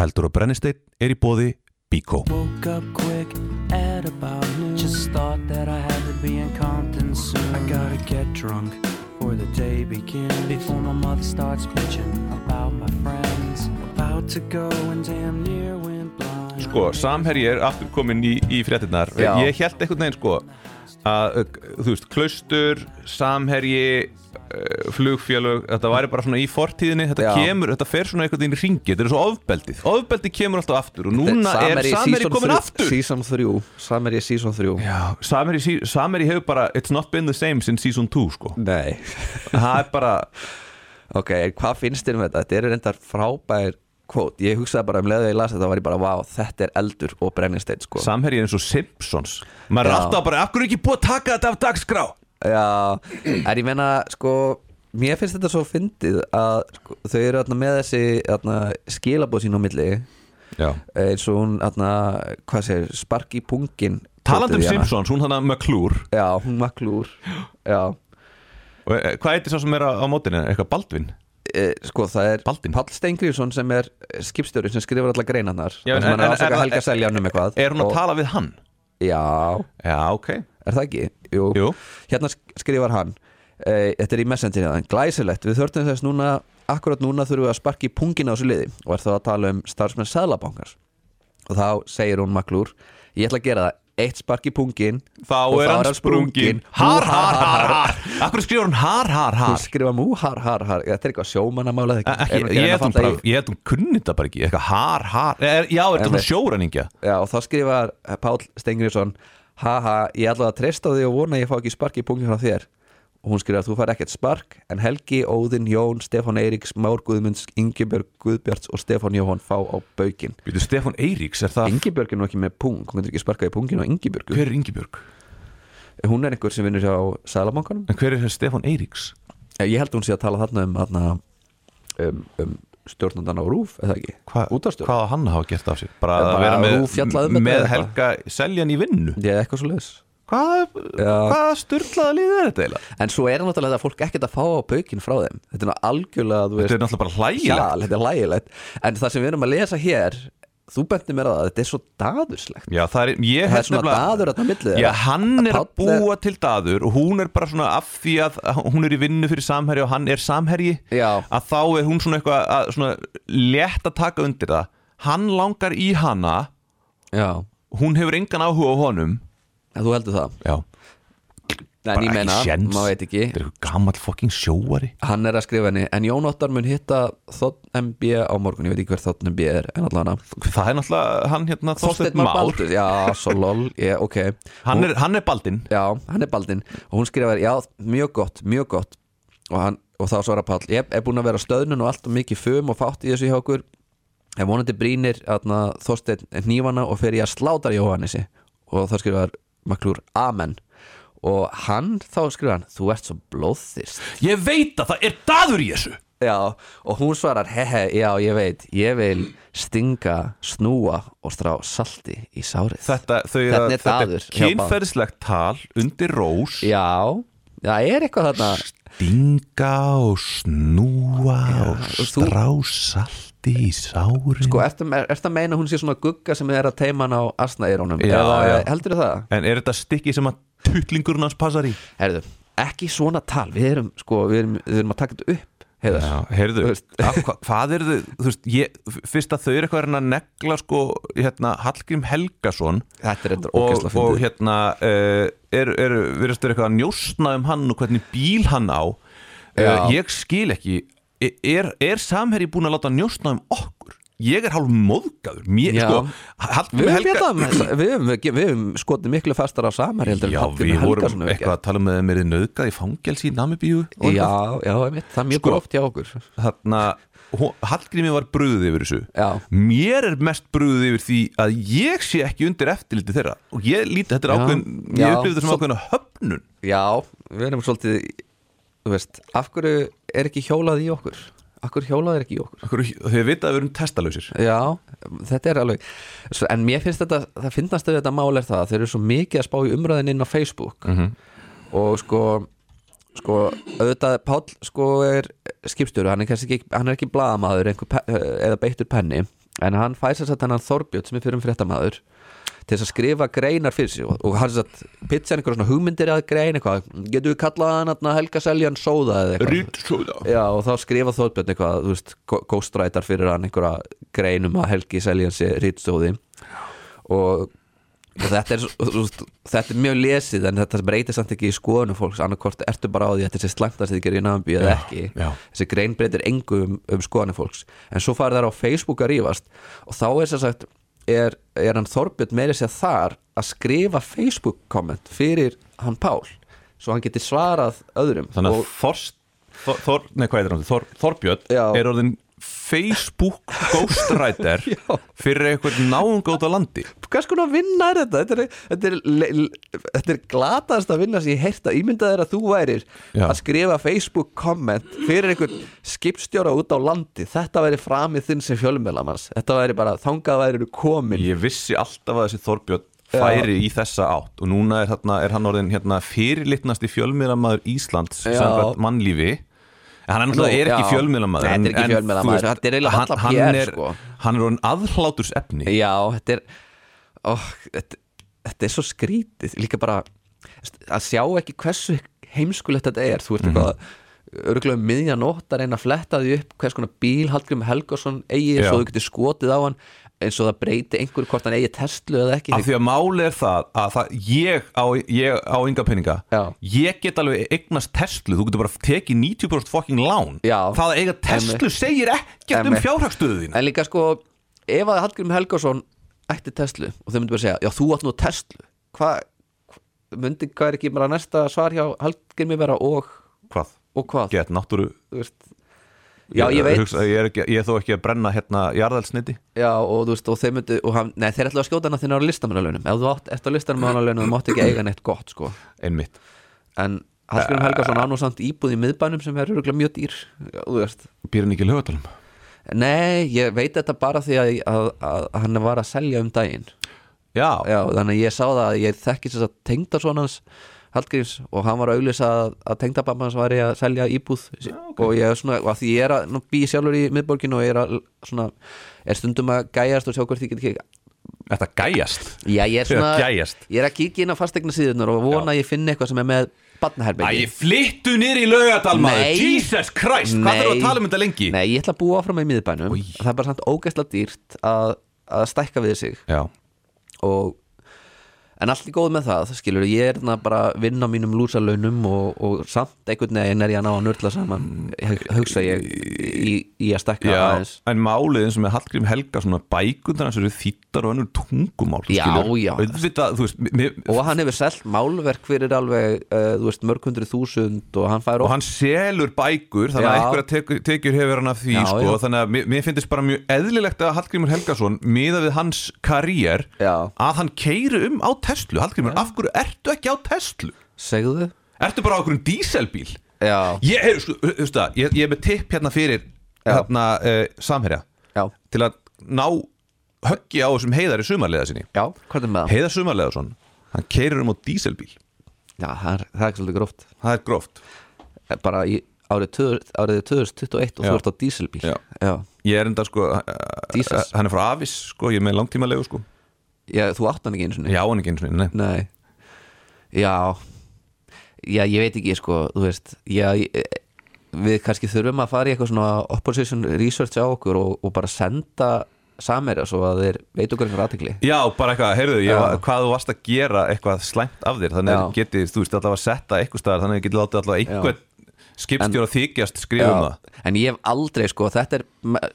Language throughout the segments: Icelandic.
Eldur og brennisteinn er í bóði drunk before the day begins. Before my mother starts bitching about my friends. About to go and damn near went blind. Sko, Samherji er aftur komin í, í fréttinnar. Ég held einhvern veginn sko að, uh, þú veist, klaustur Samherji uh, flugfélög, þetta væri bara svona í fortíðinni þetta Já. kemur, þetta fer svona einhvern veginn í ringi þetta er svo ofbeldið, ofbeldið kemur alltaf aftur og núna er Samherji komin aftur. Season 3 Samherji season 3 Já, Samherji, Samherji hefur bara it's not been the same since season 2 sko. Nei. Það er bara, Ok, hvað finnst þér um þetta? Þetta eru reyndar frábær kvót Ég hugsaði bara um leðu að ég las þetta var ég bara, vá, þetta er eldur og brennisteinn sko. Samherji er eins og Simpsons. Maður er alltaf bara, akkur er ekki búið að taka þetta af dagskrá? Já, en ég meina sko, mér finnst þetta svo fyndið að sko, þau eru þarna með þessi þarna, skilabóð sín á milli. Já. eins og hún, þarna, hvað segir, spark í pungin talandi um. Simpsons, hún hann að McClure. Já, hún maklúr Já, eh, hvað heitir sá sem er á mótinu, eitthvað Baldvin e, sko það er Baldvin. Pall Steingrífsson sem er skipstjóri sem skrifar alla greinarnar. Já, en, en- er- Seljan um eitthvað. er hún að og- tala við hann? Já, Já, ok. Er það ekki? Jú, Jú. hérna sk- skrifar hann. E, Þetta er í messengerinn Glæsilegt, við þörfum þess núna Akkurat núna þurfum við að sparki pungin á þessu liði. Og er þá að tala um starfsmenn Sæðlabankars Og þá segir hún maklúr Ég ætla að gera það, eitt spark í pungin Þá er hann sprungin. Har, har, har, har. Akkur skrifur hann har, har, Hún har skrifa mú, har, har, har. Þetta er eitthvað sjómannamála ég held hún hún kunni þetta bara ekki. Eitthvað har, har. Er, Já, er þetta sjóræningja? Já, og þá skrifar Pál Steingrífsson Haha, ég ætla að treysta því og vona ég fá ekki spark í pungin frá þér og hún skrifar þú fær ekkert spark en Helgi, Óðinn, Jón, Stefán Eiríks Már Guðmunds, Ingibjörg Guðbjarts og Stefán Jóhann fá á baukin Býtu, Stefán Eiríks, er það Ingibjörg er nú ekki með pung, hún getur ekki sparkað í pungin á Ingibjörgu. Hver er Ingibjörg? hún er einhver sem vinnur hjá Sælabankanum En hver er Stefán Eiríks? ég held hún sé að tala þarna um, um, um stjórnandan á Rúf eða ekki, Hva, útastjórn hvað á hann að hafa gert af sér? Bara Bara að vera með, um með Helga Seljan í vinnu? Ég eitthvað svo leis Hvað, Já. hvað styrlaða líð er þetta eiginlega? en svo er náttúrulega þetta fólk ekkert að fá á baukin frá þeim þetta er algjörlega, veist Þetta er náttúrulega bara hlægilegt þetta er hlægilegt En það sem við erum að lesa hér Þú benti mér á það, þetta er svo daðurslegt Já, það er, ég Það er svona daður þarna á milli þeirra. Já, hann er að búa til daður og hún er bara svona af því að hún er í vinnu fyrir samherji og hann er samherji Já. að þá er hún svona eitthvað að, svona létt að taka undir það hann langar í hana Já, hún hefur engan áhuga á honum en þú heldur það? Já, En bara ég meina, maður veit ekki. Þetta er gammal fucking sjóari. Hann er að skrifa henni En Jón Óttar mun hitta Þotn MB á morgun. Ég veit ekki hver Þotn MB er En allan Það er náttúrulega hann hérna Þorsteinn Már Já, svo lol. Yeah, Ok. Hann er, hann er baldinn. Já, hann er Baldin Og hún skrifar Já, mjög gott, mjög gott. Og, hann, og þá svarar Páll Ég er búin að vera stöðnun og allt og mikið fum og fátt í þessu hjá okkur. En vonandi brýnir atna, Þorsteinn hnífana og fer ég að sláta Jóhannesi. Og þá skrifar Maklúr Amen. Og hann þá skrifar hann Þú ert svo blóðþyrst. Ég veit að það er daður í þessu. Já, og hún svarar, hehe, já, ég veit, ég vil stinga, snúa og strá salti í sárið. Þetta, þau, Þetta er daður er kynferðislegt tal undir rós. Já, það er eitthvað þarna, Stinga og snúa og og strá salti í sárin sko, ertu, er, ertu að meina hún sé svona gugga sem er að teima hann á asnaeirónum? Heldur það? En er þetta stikki sem að tuttlingurinn hans passar í? Herðu, ekki svona tal, við erum, sko, við erum, við erum að taka þetta upp, heiðar. Veist. af, hva, hvað er þau, þú veist, ég, fyrst að þau eru eitthvað að negla, sko, hérna, Hallgrím Helgason Þetta er eitthvað og, ógæsla og fyndið. hérna, uh, er, er, virðast þau eitthvað að njósna um hann og hvernig bíl hann á uh. Ég skil ekki, er, er samherji búin að láta njósna um okkur? Ég er hálf móðgæður, sko, Við við höfum, við höfum skotið miklu fastar á samar heldur Já, við vorum eitthvað að tala með mér í nöðgað í fangelsi í Namibíu. Já, já, einmitt, það er mjög Sko. gróft hjá okkur. Þarna, hó- Hallgrími var brúðið yfir þessu Já. Mér er mest brúðið yfir því að ég sé ekki undir eftirliti þeirra og ég líti, þetta er ákveðin ég upplifði þetta sem Svo- ákveðina höfnun Já, við erum svolítið Þú veist, af hverju er ekki hjólað í okkur? Af hverju hjólað er ekki í okkur? Akkur, Þau vita að við erum testalausir Já, þetta er alveg En mér finnst þetta, það finnast að þetta mál er það að Þeir eru svo mikið að spá í umræðin inn á Facebook Mhm. Og sko Sko, auðvitað Páll sko er skipstjóru, hann er ekki, hann er ekki pe- eða beittur penni en hann sér satt hennan Þorbjörn sem er fyrir um fréttamaður til þess að skrifa greinar fyrir sig. Og, og hann satt pitcha einhverjum svona hugmyndir að grein eitthvað, getur við kallað hann Helga Seljan Sóða eða eitthvað? Rýtsóða Já, og þá skrifa Þorbjörn eitthvað, þú veist, ghostwriter fyrir hann einhverja greinum að Helgi Seljan sé rýtstóði og og þetta er, þetta er mjög lesið en þetta breytir samt ekki í skoðunum fólks. Annarkvort ertu bara á því að þetta sé slæmt að þið gerir í náðanbí eða ekki. já. þessi grein breytir engu um, um skoðunum fólks. En svo farið þær á Facebook að rífast. Og þá er sér sagt er, er hann Þorbjörn meiri sér þar að skrifa Facebook komment fyrir hann Pál svo hann geti svarað öðrum Þannig að Þor, Þor, nei, hvað er það? Þor, Þorbjörn Já. er orðin Facebook ghostwriter Já. fyrir eitthvað náungóta landi hvers konar vinna er þetta? Þetta er, þetta er, þetta er glataðast að vinna sem ég heyrta ímyndað er að þú værir Já. að skrifa Facebook komment fyrir einhvern skipstjóra út á landi þetta væri framið þinn sem fjölmjölamanns þetta væri bara þangað væri komin Ég vissi alltaf að þessi Þorbjörn færi í þessa átt og núna er, þarna, er hann orðin hérna, fyrirlitnasti fjölmiðlamaður Íslands Já. samkvæmt mannlífi hann er náttúrulega er Nú, ekki fjölmiðlamaður Nei, þetta er ekki er eiginlega hann- hann er- sko. Hann er aðhláturs efni Já, þetta er ó, þetta, þetta er svo skrítið líka bara að sjá ekki hversu heimskulegt þetta er þú ert Mhm. eitthvað örgulega um miðja nótt að reyna að fletta því upp hvers konar bíl Hallgrim Helgason eigi Já. svo þú getur skotið á hann eins og það breyti einhver hvort hann eigi Tesla eða ekki. Af því að máli er það að það, ég, á, ég á ynga peninga. Já. ég get alveg eignast Tesla þú getur bara tekið 90% fucking lán. Já. það að eiga Tesla segir ekkert um þín en líka sko ef að Hallgrim Helgason ætti Tesla og þau myndi bara segja já þú átt nú Tesla. Hvað myndi hvað er ekki bara næsta svar hjá Hallgrimi vera og, hvað? og hvað? Get náttúru Þú veist, já ég veit. hugsa, ég, er ekki, ég er þó ekki að brenna hérna jarðelsniti Já, og þú veist, og þeir myndu og hann, Nei, þeir ætla að skjóta hann að þeir á listamannalaunum. Ef þú átt eftir listamannalaunum, þú mátt ekki eiga neitt gott sko. einmitt. En Hallgrim Helgason á nú samt íbúð í miðbænum sem er örgulega mjög dýr Já, þú veist. Býr hann ekki í lögatalum Nei, ég veit þetta bara því að, að, að, að hann var að selja um daginn. Já, Já, þannig að ég sá það að ég þekki þess að tengda svonans Hallgríms og hann var að auglýsa að, að tengdababba hans væri að selja íbúð og ég er svona, og því ég er að bý sjálfur í miðborginu og ég er að svona, er stundum að gæjast og sjá hvort ég get ekki þetta gæjast Já, ég er svona Gæjast. Ég er að kíkja inn á fastegna síðunar og vona að ég finni eitthvað sem er með Æ, badnaherbyggi flyttu niður í laugadal maður Nei. Jesus Christ, hvað Nei. þarf að tala um þetta lengi? Nei, ég ætla að búa áfram í miðbænum Oj. Það er bara samt ógæslega dýrt að, að stækka við sig Já, og En allt í góð með það, skilur ég er bara að vinna á mínum lúsalaunum og, og samt einhvern veginn er ég að ná að nörla saman hug- hugsa ég í, í að stækka já aðeins. en málið eins og með Hallgrím Helga hans eru þýttar og önnur tungumál Já, skilur. já. Þú veist, mér, og hann hefur selt málverk fyrir alveg uh, þú veist, mörg hundru þúsund og hann fær og hann selur bækur þannig að einhverja tekjur, tekjur hefur hann af því Já, sko, þannig að mér, mér finnst bara mjög eðlilegt að Hallgrímur Helgason miða við hans karýr að hann keiri um á Tesla Hallgrímur, af hverju ertu ekki á Tesla? Segðu Ertu bara á okkur díselbíl? Já, Ég, heyr, sko, þú veist það, ég, ég er með tipp hérna fyrir hérna, uh, samherja já, til að ná höggi á þessum heiðari sumarlega sinni já, hvað er með það? Heiðar sumarlega hann keirir um á díselbíl Já, það er, það er ekki svolítið gróft það er gróft bara í árið, tvö- árið 2021 og Já. þú ert á díselbíl Já. Já. ég er enda sko uh, Jesus. hann er frá Avis sko, ég er með langtíma legu sko Já, þú átt hann ekki einu sinni? Já, hann ekki eins og. Nei. Já. Já, ég veit ekki sko, þú veist Já, ég, við kannski þurfum að fara í eitthvað svona opposition research á okkur og, og bara senda samherja svo að þeir veit okkur einhver aðtekli já, bara eitthvað, heyrðu, var- hvað þú varst að gera eitthvað slæmt af þér þannig að Já. geti, þú veist, alltaf að setta eitthvað staðar þannig að geti látið alltaf einhvern skipstjóra þykjast skrifa um það en ég hef aldrei sko, þetta er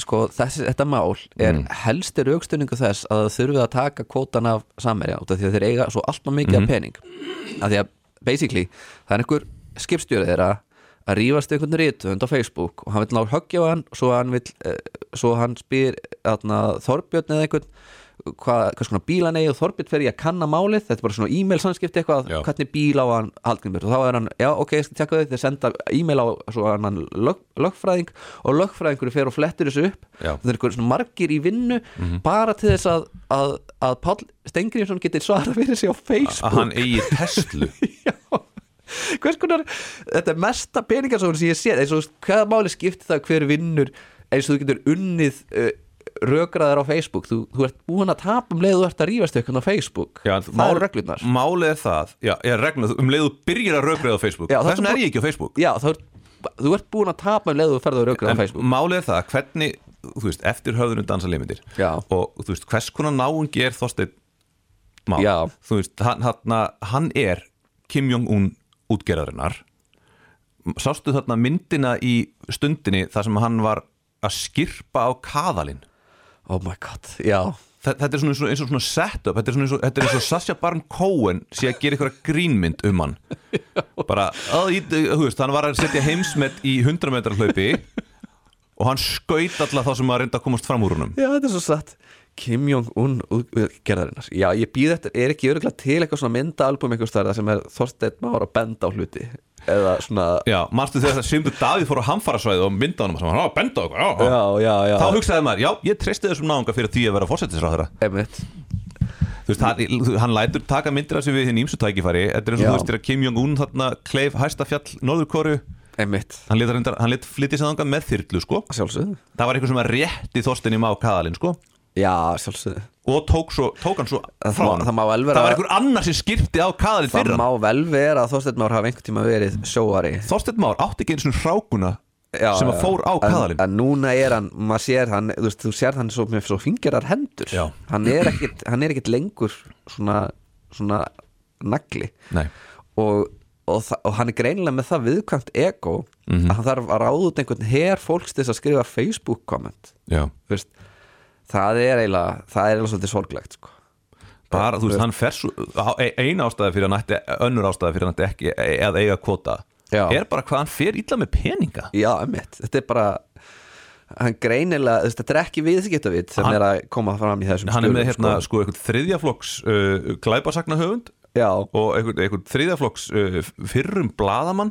sko, þessi, þetta mál er Mm. helsti raukstunningu þess að það þurfið að taka kvótan af samherja út af því að þeir eiga svo alltaf mikið Mhm. af pening af því að basically það er einhver skipstjórið þeirra að rífast einhvern rithönd á Facebook og hann vil ná höggja á hann svo hann, vill, eh, svo hann spyr atna, Þorbjörn eða einhvern hvað, hvað svona bíl hann eigi og Þorbjörn fer í að kanna málið. Þetta er bara svona e-mail samskipti eitthvað Já. hvernig bíl á hann Hallgrímur? Og þá er hann, já ok, ég skal tekka þau þeir senda e-mail á svo hann lög, lögfræðing og lögfræðingur fer og flettur þessu upp. Það er svona margir í vinnu bara til þess að, að, að Páll Stengriðsson getur svara fyrir sig á Facebook. Að hann eigi Tesla Já. Hvers konar, þetta er mesta peningasókn sem ég sé eins og hvaða máli skipti það hver vinnur eins og þú getur unnið uh, rökraðir á Facebook. Þú, þú ert búin að tapa um leið þú ert að rífast ykkur á Facebook. Já, það eru reglurnar. Málið er það, já, ég reglum um leiðu byrjir að rökriða á Facebook. Já, það Þess vegna er er ég ekki á Facebook. Já, ert, þú ert búin að tapa um leið þú ferð að rökrað á Facebook. málið er það, hvernig, þú veist, eftir höfðunum dansa limitir. Og þú veist, hvers konar náungi er Þorsteinn Már? Já. Þú veist, hann, hann, hann er Kim Jong-un útgerðarinnar. Sástu þarna myndina í stundinni þar sem hann var að skirpa á kaðalinn Oh my god, já. Þetta er svona eins og, svona setup Þetta er svona eins og, þetta eins og Sasha Baron Cohen sé að gera eitthvað grínmynd um hann. Bara, að, þú veist, hann var að setja heimsmet í 100 metrar hlaupi og hann skaut alla þá sem að reynda að komast fram úr húnum Já, þetta er svo satt. Kim Jong-un gerðarinnar. Já, ég býð eftir, er ekki öruglega til eitthvað svona myndaalbum eitthvað stærða sem er Þorsteinn Már að benda á hluti eða svona Já, marstu þegar það Simdur Davíð fór á hamfarasvæði og mynda honum og hann var að benda okkur já, já. Já, já, Þá hugsaði maður, já, ég treysti þessum náunga fyrir því að vera fórsetisráðara Einmitt. Þú veist, hann, hann lætur taka myndir af sig við hinn ímsu tækifæri. Þetta er eins og Já. þú veist, þegar Kim Jong-un þarna kleif hæsta fjall Norðurkóru Einmitt, Hann lit, reyndar- hann lit flytja sig þangað með þyrlu, sko. Sjálfsögðu. Það var eitthvað sem að rétti Þorstein í má kaðalinn, sko Já, sjálfsögðu. Og tók, svo, tók hann svo Það frá má- hann það má Það var einhver annar sem skipti á kaðalinn Það fyrir má hann vel vera að Þorsteinn Már hafa einhvern tíma verið sjóari. Þorstein Már átti ekki eins og hrákuna sem að fór á kaðalinn En núna er hann, maður sér hann Þú, veist, þú sér hann svo, með svo fingerar hendur. Já. Hann er er ekkit lengur svona, svona nagli. Og, og, og hann er greinilega með það viðkvæmt ego Mhm. að hann þarf að ráða út einhvern her fólks til að skrifa Facebook komment já. Þú veist, það er eiginlega það er eiginlega svolítið sorglegt sko. bara, þú veist, hann fer e- ein ástæða fyrir hann ætti, önnur ástæða fyrir hann ætti ekki að eiga kvota Já. er bara hvað hann fer illa með peninga. Já, emmitt, þetta er bara hann greinilega, þetta er ekki viðskiptavit sem Hann- er að koma fram í þessum hann er með hérna, sko, eitthvað þriðjaflokks uh, glæpasagna höfund Já, og eitthvað, eitthvað þriðjaflokks uh, fyrrum bladamann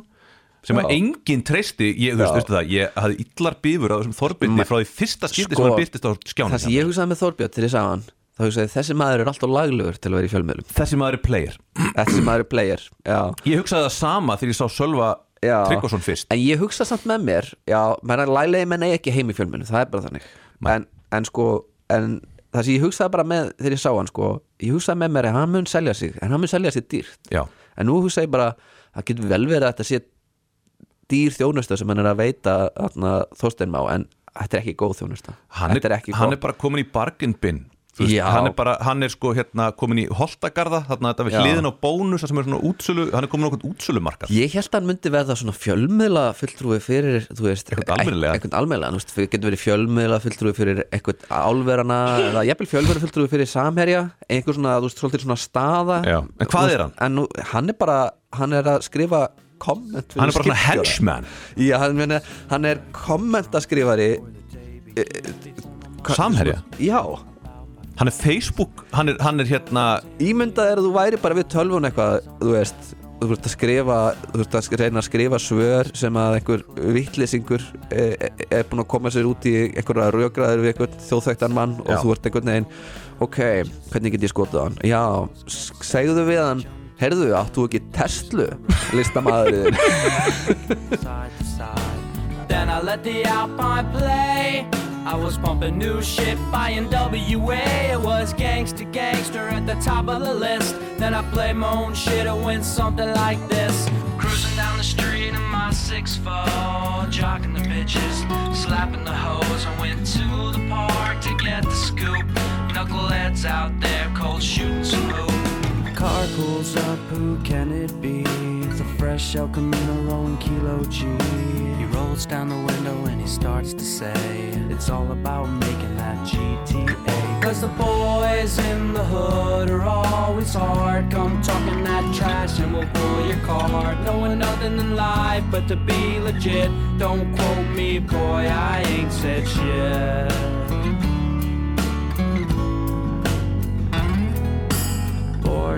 sem að enginn treysti ég, þú veist, það, ég hafði illar bífur á þessum Ma- frá því fyrsta skipti Sko, sem hann byrtist á skjánum það sem ég hugsaði með Þorbjörn til ég sá hann þá hugsaði þessi maður er alltaf laglegur til að vera í fjölmiðlum. Þessi maður er player. Þessi maður er player, já. Ég hugsaði það sama þegar ég sá Sölva. Tryggvason fyrst. En ég hugsa samt með mér Já, menn að lælegi menn eigi ekki heim í fjölmennu Það er bara þannig. En, en sko, en það sem ég hugsaði bara með Þegar ég sá hann sko Ég hugsaði með mér að hann mun selja sig En hann mun selja sig dýrt. Já, En nú hugsaði ég bara Það getur vel verið að þetta sé dýr þjónusta sem hann er að veita þarna, Þorstein má En þetta er ekki góð þjónusta hann, er, er hann góð er bara komin í Já. hann er bara, hann er sko hérna komin í Holtagarða, þarna þetta við hliðin á bónus sem er svona útsölu, hann er komin okkur útsölumarkað Ég held að hann myndi verða svona fjölmiðla fulltrúi fyrir, þú veist. Einhvern almennilega, þú veist, fyrir- getur verið fjölmiðla fulltrúi fyrir einhvern álverana eða jafnvel fjölmiðla fulltrúi fyrir samherja einhver svona, þú veist, svolítið svona staða Já, en hvað er hann? En hann er bara, hann er að skrifa komment hann er bara svona henchman Já, hann, hann er kommentaskrifari Samherja? Já, hann er Facebook, hann er, hann er hérna ímyndað er að þú væri bara við tölvun eitthvað, þú veist þú veist að skrifa, þú veist að reyna að skrifa svör sem að einhver vittlýsingur er, er búin að koma sér út í einhverja rökraður við einhvern þjóðþægtan mann og Já. þú ert einhvern veginn ok, hvernig get ég skotið á hann já, segðu við hann heyrðu, áttu ekki Tesla listamaðurinn side to side. Then I let the Alpine play. I was pumping new shit by NWA. It was gangster gangster at the top of the list. Then I played my own shit. It went something like this. Cruising down the street in my six four, jocking the bitches, slapping the hoes. I went to the park to get the scoop. Knuckleheads out there, cold shooting some hoop. Car pulls up, who can it be? It's a fresh El Camino rolling Kilo G. He rolls down the window and he starts to say, It's all about making that GTA. Cause the boys in the hood are always hard. Come talking that trash and we'll pull your card. Knowing nothing in life but to be legit. Don't quote me, boy, I ain't said shit.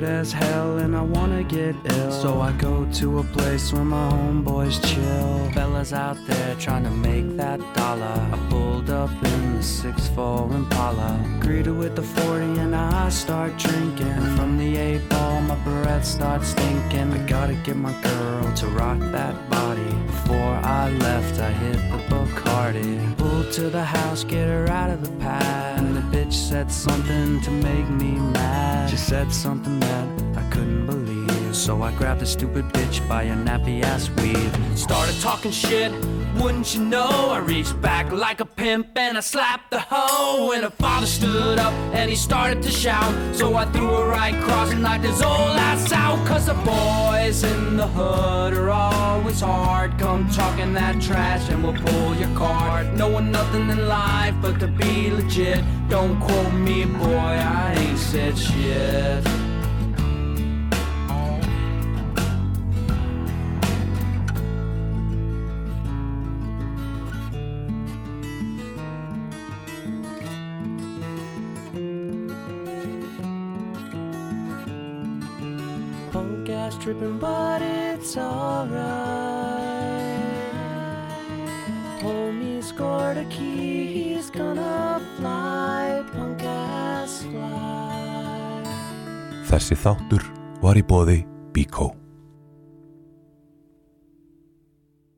As hell and I wanna get ill. So I go to a place where my homeboys chill. Fellas out there trying to make that dollar. I pulled up in the 6'4 Impala. Greeted with the 40 and I start drinking. From the 8 ball, my breath starts stinking. I gotta get my girl to rock that body. Before I left, I hit the Bacardi. Pulled to the house, get her out of the pad. And the bitch said something to make me mad. She said something that I couldn't believe. So I grabbed the stupid bitch by a nappy ass weave. Started talking shit, wouldn't you know? I reached back like a pimp and I slapped the hoe. And her father stood up and he started to shout. So I threw a right cross and knocked his old ass out. Cause the boys in the hood are always hard. Come talking that trash and we'll pull your card. Knowing nothing in life but to be legit. Don't quote me, boy, I ain't said shit. Tripping, but it's alright. Homie scored a key, he's gonna fly. Punk ass fly. Þessi þáttur var í bóði Bíkó